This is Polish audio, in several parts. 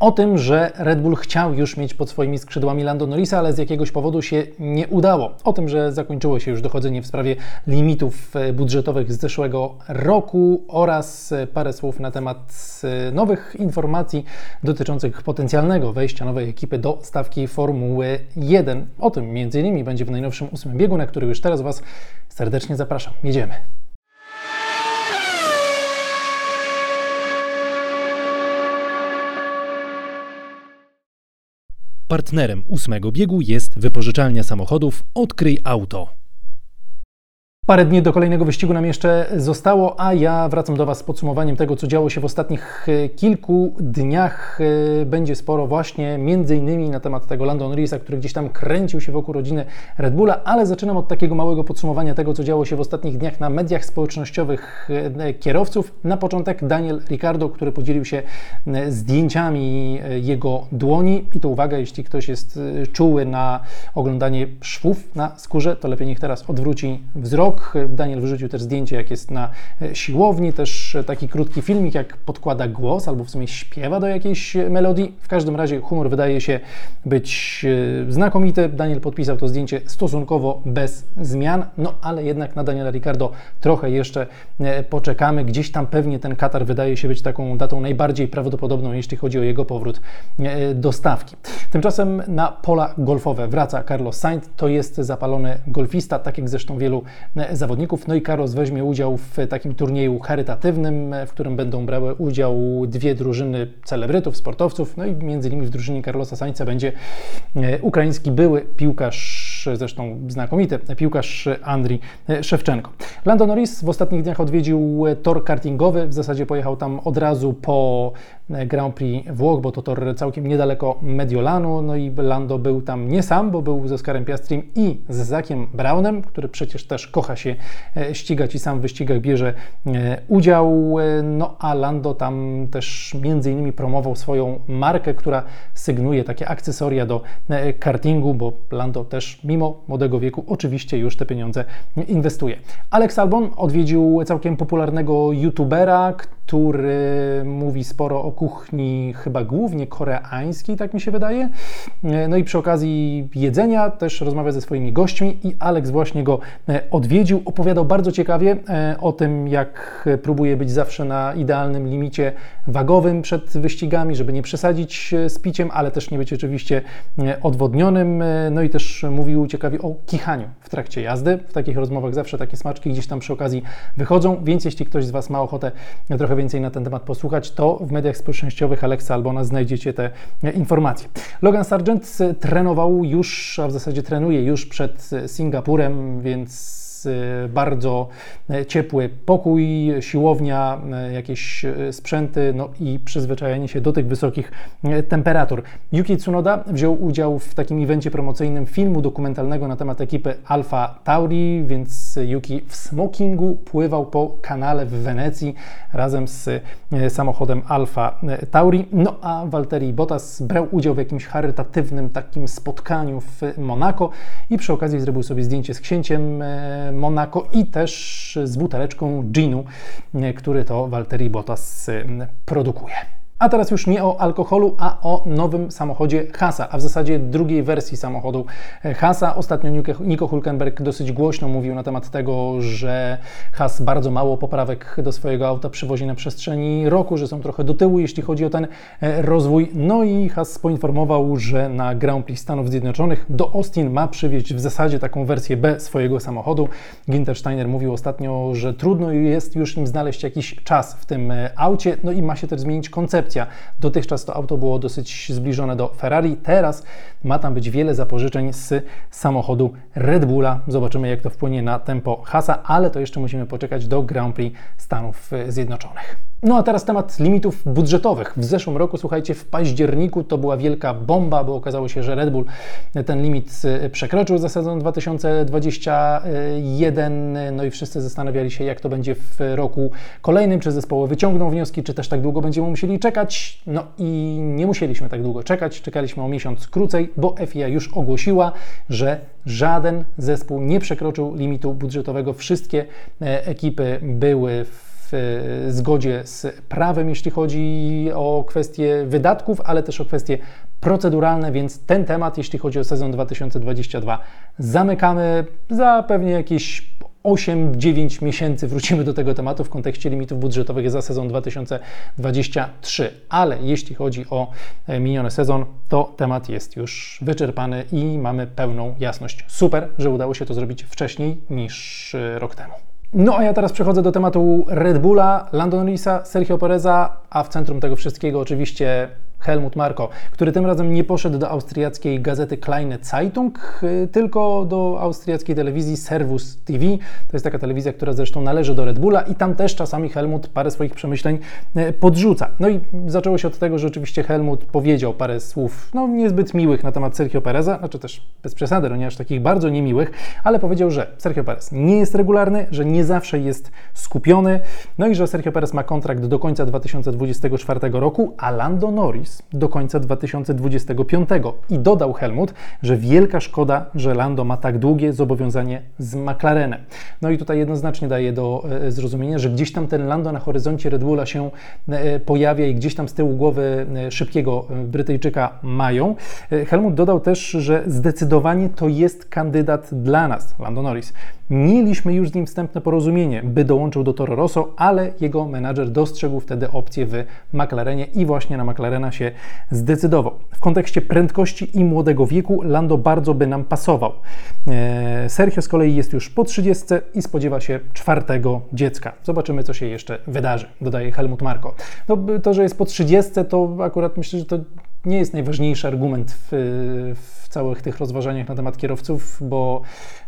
O tym, że Red Bull chciał już mieć pod swoimi skrzydłami Lando Norrisa, ale z jakiegoś powodu się nie udało. O tym, że zakończyło się już dochodzenie w sprawie limitów e, budżetowych z zeszłego roku oraz e, parę słów na temat e, nowych informacji dotyczących potencjalnego wejścia nowej ekipy do stawki Formuły 1. O tym między innymi będzie w najnowszym ósmym biegu, na który już teraz Was serdecznie zapraszam. Jedziemy. Partnerem ósmego biegu jest wypożyczalnia samochodów Odkryj Auto. Parę dni do kolejnego wyścigu nam jeszcze zostało, a ja wracam do Was z podsumowaniem tego, co działo się w ostatnich e, kilku dniach. E, będzie sporo właśnie między innymi na temat tego Landon Norrisa, który gdzieś tam kręcił się wokół rodziny Red Bulla, ale zaczynam od takiego małego podsumowania tego, co działo się w ostatnich dniach na mediach społecznościowych e, kierowców. Na początek Daniel Ricardo, który podzielił się zdjęciami jego dłoni i to uwaga, jeśli ktoś jest czuły na oglądanie szwów na skórze, to lepiej niech teraz odwróci wzrok. Daniel wyrzucił też zdjęcie, jak jest na e, siłowni, też taki krótki filmik, jak podkłada głos, albo w sumie śpiewa do jakiejś melodii. W każdym razie humor wydaje się być e, znakomity. Daniel podpisał to zdjęcie stosunkowo bez zmian, no ale jednak na Daniela Ricardo trochę jeszcze e, poczekamy. Gdzieś tam pewnie ten Katar wydaje się być taką datą najbardziej prawdopodobną, jeśli chodzi o jego powrót do stawki. Tymczasem na pola golfowe wraca Carlos Sainz. To jest zapalony golfista, tak jak zresztą wielu zawodników. No i Carlos weźmie udział w takim turnieju charytatywnym, w którym będą brały udział dwie drużyny celebrytów, sportowców. No i między innymi w drużynie Carlosa Sańca będzie e, ukraiński były piłkarz zresztą znakomity piłkarz Andrii Szewczenko. Lando Norris w ostatnich dniach odwiedził tor kartingowy, w zasadzie pojechał tam od razu po Grand Prix Włoch, bo to tor całkiem niedaleko Mediolanu, no i Lando był tam nie sam, bo był ze Skarem Piastrim i z Zakiem Brownem, który przecież też kocha się e, ścigać i sam w wyścigach bierze e, udział, e, no a Lando tam też między innymi promował swoją markę, która sygnuje takie akcesoria do kartingu, bo Lando też mimo młodego wieku oczywiście już te pieniądze inwestuje. Alex Albon odwiedził całkiem popularnego youtubera, mówi sporo o kuchni, chyba głównie koreańskiej, tak mi się wydaje. No i przy okazji jedzenia też rozmawia ze swoimi gośćmi i Alex właśnie go e, odwiedził. Opowiadał bardzo ciekawie e, o tym, jak próbuje być zawsze na idealnym limicie wagowym przed wyścigami, żeby nie przesadzić e, z piciem, ale też nie być oczywiście odwodnionym. No i też mówił ciekawie o kichaniu w trakcie jazdy. W takich rozmowach zawsze takie smaczki gdzieś tam przy okazji wychodzą, więc jeśli ktoś z Was ma ochotę trochę więcej na ten temat posłuchać, to w mediach społecznościowych Alexa Albona znajdziecie te informacje. Logan Sargent trenował już, a w zasadzie trenuje już przed Singapurem, więc Y, bardzo y, ciepły pokój, siłownia, y, jakieś sprzęty, no i przyzwyczajenie się do tych wysokich temperatur. Yuki Tsunoda wziął udział w takim evencie promocyjnym filmu dokumentalnego na temat ekipy Alfa Tauri, więc Yuki w smokingu pływał po kanale w Wenecji razem z samochodem Alfa Tauri. No a Valtteri Bottas brał udział w jakimś charytatywnym takim spotkaniu w Monako i przy okazji zrobił sobie zdjęcie z księciem Monaco i też z buteleczką ginu, który to Valtteri Bottas produkuje. A teraz już nie o alkoholu, a o nowym samochodzie Hasa, a w zasadzie drugiej wersji samochodu Hasa. Ostatnio Nico Hulkenberg dosyć głośno mówił na temat tego, że Has bardzo mało poprawek do swojego auta przywozi na przestrzeni roku, że są trochę do tyłu, jeśli chodzi o ten e, rozwój. No i Has poinformował, że na Grand Prix Stanów Zjednoczonych do Austin ma przywieźć w zasadzie taką wersję B swojego samochodu. Ginter Steiner mówił ostatnio, że trudno jest już im znaleźć jakiś czas w tym e, aucie, no i ma się też zmienić koncepcja koncepcja. Dotychczas to auto było dosyć zbliżone do Ferrari, teraz ma tam być wiele zapożyczeń z samochodu Red Bulla. Zobaczymy, jak to wpłynie na tempo Hasa, ale to jeszcze musimy poczekać do Grand Prix Stanów Zjednoczonych. No a teraz temat limitów budżetowych. W zeszłym roku, słuchajcie, w październiku to była wielka bomba, bo okazało się, że Red Bull ten limit y, przekroczył za sezon 2021. No i wszyscy zastanawiali się, jak to będzie w roku kolejnym, czy zespoły wyciągną wnioski, czy też tak długo będziemy musieli czekać. No i nie musieliśmy tak długo czekać, czekaliśmy o miesiąc krócej, bo FIA już ogłosiła, że żaden zespół nie przekroczył limitu budżetowego. Wszystkie e, ekipy były w w e, zgodzie z prawem, jeśli chodzi o kwestie wydatków, ale też o kwestie proceduralne, więc ten temat, jeśli chodzi o sezon 2022, zamykamy za pewnie jakieś 8-9 miesięcy wrócimy do tego tematu w kontekście limitów budżetowych za sezon 2023. Ale jeśli chodzi o e, miniony sezon, to temat jest już wyczerpany i mamy pełną jasność. Super, że udało się to zrobić wcześniej niż e, rok temu. No a ja teraz przechodzę do tematu Red Bulla, Landon Risa, Sergio Pereza, a w centrum tego wszystkiego oczywiście Helmut Marko, który tym razem nie poszedł do austriackiej gazety Kleine Zeitung, y, tylko do austriackiej telewizji Servus TV. To jest taka telewizja, która zresztą należy do Red Bulla i tam też czasami Helmut parę swoich przemyśleń y, podrzuca. No i zaczęło się od tego, że oczywiście Helmut powiedział parę słów, no niezbyt miłych na temat Sergio Pereza, znaczy też bez przesady, no nie aż takich bardzo niemiłych, ale powiedział, że Sergio Perez nie jest regularny, że nie zawsze jest skupiony, no i że Sergio Perez ma kontrakt do końca 2024 roku, a Lando Norris do końca 2025. I dodał Helmut, że wielka szkoda, że Lando ma tak długie zobowiązanie z McLarenem. No i tutaj jednoznacznie daje do e, zrozumienia, że gdzieś tam ten Lando na horyzoncie Red Bulla się e, pojawia i gdzieś tam z tyłu głowy e, szybkiego Brytyjczyka mają. Helmut dodał też, że zdecydowanie to jest kandydat dla nas, Lando Norris. Mieliśmy już z nim wstępne porozumienie, by dołączył do Toro Rosso, ale jego menadżer dostrzegł wtedy opcję w McLarenie i właśnie na McLarena się zdecydował. W kontekście prędkości i młodego wieku Lando bardzo by nam pasował. E, Sergio z kolei jest już po 30 i spodziewa się czwartego dziecka. Zobaczymy, co się jeszcze wydarzy, dodaje Helmut Marko. No, to, że jest po 30, to akurat myślę, że to nie jest najważniejszy argument w, w całych tych rozważaniach na temat kierowców, bo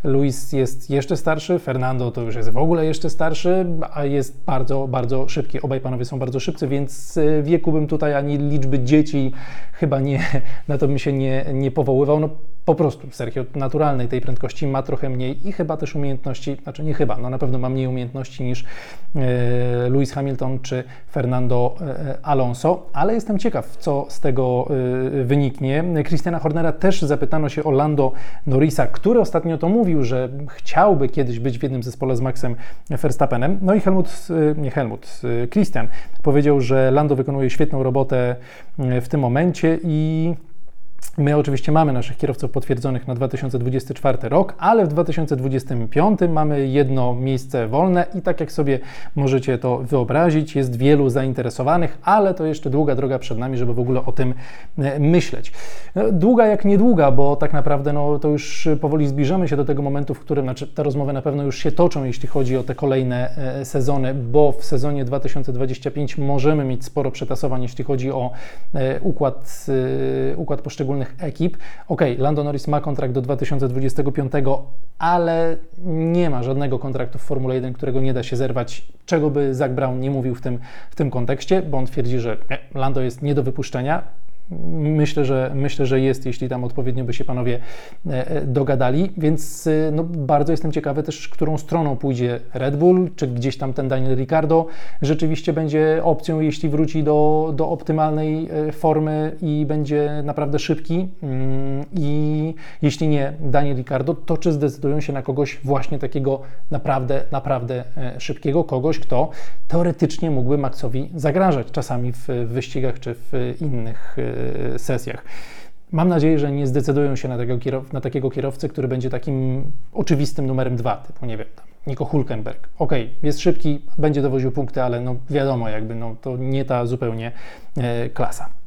Luis jest jeszcze starszy, Fernando to już jest w ogóle jeszcze starszy, a jest bardzo, bardzo szybki. Obaj panowie są bardzo szybcy, więc wieku bym tutaj ani liczby dzieci chyba nie, na to bym się nie, nie powoływał. No, po prostu Sergio naturalnej tej prędkości ma trochę mniej i chyba też umiejętności, znaczy nie chyba, no na pewno ma mniej umiejętności niż e, Lewis Hamilton czy Fernando e, Alonso, ale jestem ciekaw, co z tego e, wyniknie. Christiana Hornera też zapytano się o Lando Norrisa, który ostatnio to mówił, że chciałby kiedyś być w jednym zespole z Maxem Verstappenem. No i Helmut, nie Helmut, Christian powiedział, że Lando wykonuje świetną robotę w tym momencie i My oczywiście mamy naszych kierowców potwierdzonych na 2024 rok, ale w 2025 mamy jedno miejsce wolne i tak jak sobie możecie to wyobrazić, jest wielu zainteresowanych, ale to jeszcze długa droga przed nami, żeby w ogóle o tym e, myśleć. No, długa jak niedługa, bo tak naprawdę no, to już powoli zbliżamy się do tego momentu, w którym, znaczy te rozmowy na pewno już się toczą, jeśli chodzi o te kolejne e, sezony, bo w sezonie 2025 możemy mieć sporo przetasowań, jeśli chodzi o e, układ, układ poszczególnych ekip. Ok, Lando Norris ma kontrakt do 2025, ale nie ma żadnego kontraktu w Formule 1, którego nie da się zerwać, czego by Zach Brown nie mówił w tym, w tym kontekście, bo on twierdzi, że Lando jest nie do wypuszczenia. Myślę, że myślę, że jest, jeśli tam odpowiednio by się panowie e, e, dogadali, więc e, no, bardzo jestem ciekawy też, którą stroną pójdzie Red Bull, czy gdzieś tam ten Daniel Ricardo rzeczywiście będzie opcją, jeśli wróci do, do optymalnej formy i będzie naprawdę szybki. Mm, I jeśli nie Daniel Ricardo, to czy zdecydują się na kogoś właśnie takiego naprawdę, naprawdę szybkiego, kogoś, kto teoretycznie mógłby Maxowi zagrażać czasami w wyścigach czy w innych sesjach. Mam nadzieję, że nie zdecydują się na, tego kierow- na takiego kierowcę, który będzie takim oczywistym numerem dwa, typu, nie wiem, tam, Nico Hulkenberg. Ok, jest szybki, będzie dowoził punkty, ale no wiadomo, jakby no, to nie ta zupełnie e, klasa.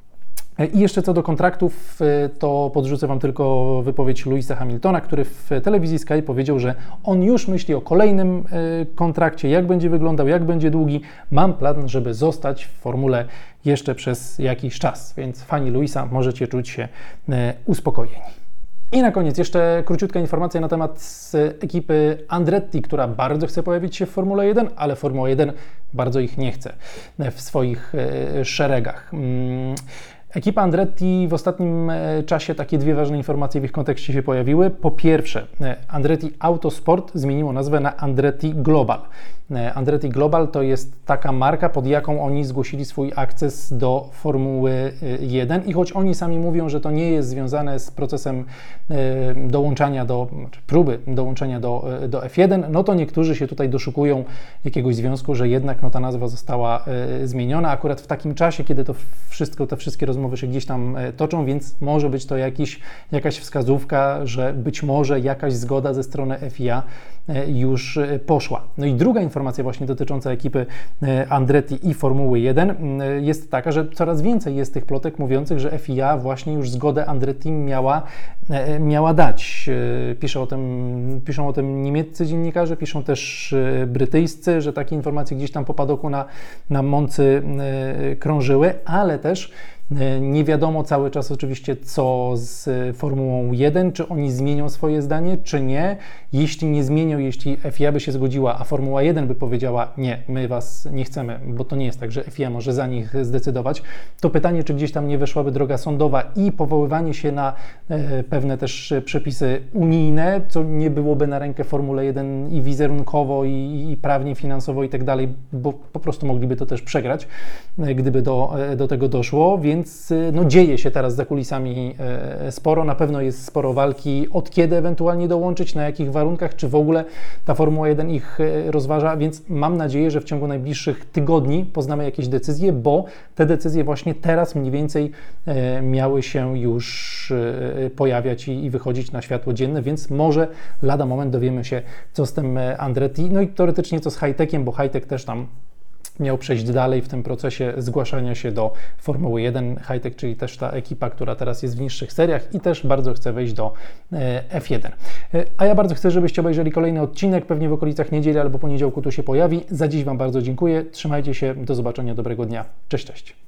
I jeszcze co do kontraktów, e, to podrzucę Wam tylko wypowiedź Louisa Hamiltona, który w telewizji Sky powiedział, że on już myśli o kolejnym e, kontrakcie, jak będzie wyglądał, jak będzie długi. Mam plan, żeby zostać w formule jeszcze przez jakiś czas, więc fani Louisa możecie czuć się e, uspokojeni. I na koniec jeszcze króciutka informacja na temat ekipy Andretti, która bardzo chce pojawić się w Formule 1, ale Formuła 1 bardzo ich nie chce w swoich szeregach. Ekipa Andretti w ostatnim e, czasie takie dwie ważne informacje w ich kontekście się pojawiły. Po pierwsze, e, Andretti Autosport zmieniło nazwę na Andretti Global. E, Andretti Global to jest taka marka, pod jaką oni zgłosili swój akces do Formuły 1 i choć oni sami mówią, że to nie jest związane z procesem dołączania do, znaczy próby dołączenia do, do F1, no to niektórzy się tutaj doszukują jakiegoś związku, że jednak no, ta nazwa została zmieniona akurat w takim czasie, kiedy to wszystko, te wszystkie rozmowy rozmowy się gdzieś tam e, toczą, więc może być to jakiś, jakaś wskazówka, że być może jakaś zgoda ze strony FIA e, już e, poszła. No i druga informacja właśnie dotycząca ekipy Andretti i Formuły 1 jest taka, że coraz więcej jest tych plotek mówiących, że FIA właśnie już zgodę Andretti miała, miała dać. Pisze o tym, piszą o tym niemieccy dziennikarze, piszą też brytyjscy, że takie informacje gdzieś tam po padoku na, na Moncy krążyły, ale też E, nie wiadomo cały czas oczywiście, co z Formułą 1, czy oni zmienią swoje zdanie, czy nie. Jeśli nie zmienią, jeśli FIA by się zgodziła, a Formuła 1 by powiedziała, nie, my was nie chcemy, bo to nie jest tak, że FIA może za nich zdecydować, to pytanie, czy gdzieś tam nie weszłaby droga sądowa i powoływanie się na e, pewne też przepisy unijne, co nie byłoby na rękę Formule 1 i wizerunkowo, i, i prawnie, finansowo i tak dalej, bo po prostu mogliby to też przegrać, e, gdyby do, do tego doszło, więc no, dzieje się teraz za kulisami e, sporo. Na pewno jest sporo walki, od kiedy ewentualnie dołączyć, na jakich warunkach, czy w ogóle ta Formuła 1 ich e, rozważa, więc mam nadzieję, że w ciągu najbliższych tygodni poznamy jakieś decyzje, bo te decyzje właśnie teraz mniej więcej e, miały się już pojawiać i wychodzić na światło dzienne, więc może lada moment dowiemy się, co z tym Andretti, no i teoretycznie co z Hightechem, bo Hightech też tam miał przejść dalej w tym procesie zgłaszania się do Formuły 1 Hightech, czyli też ta ekipa, która teraz jest w niższych seriach i też bardzo chce wejść do e, F1. E, a ja bardzo chcę, żebyście obejrzeli kolejny odcinek, pewnie w okolicach niedzieli albo poniedziałku tu się pojawi. Za dziś Wam bardzo dziękuję, trzymajcie się, do zobaczenia, dobrego dnia, cześć, cześć.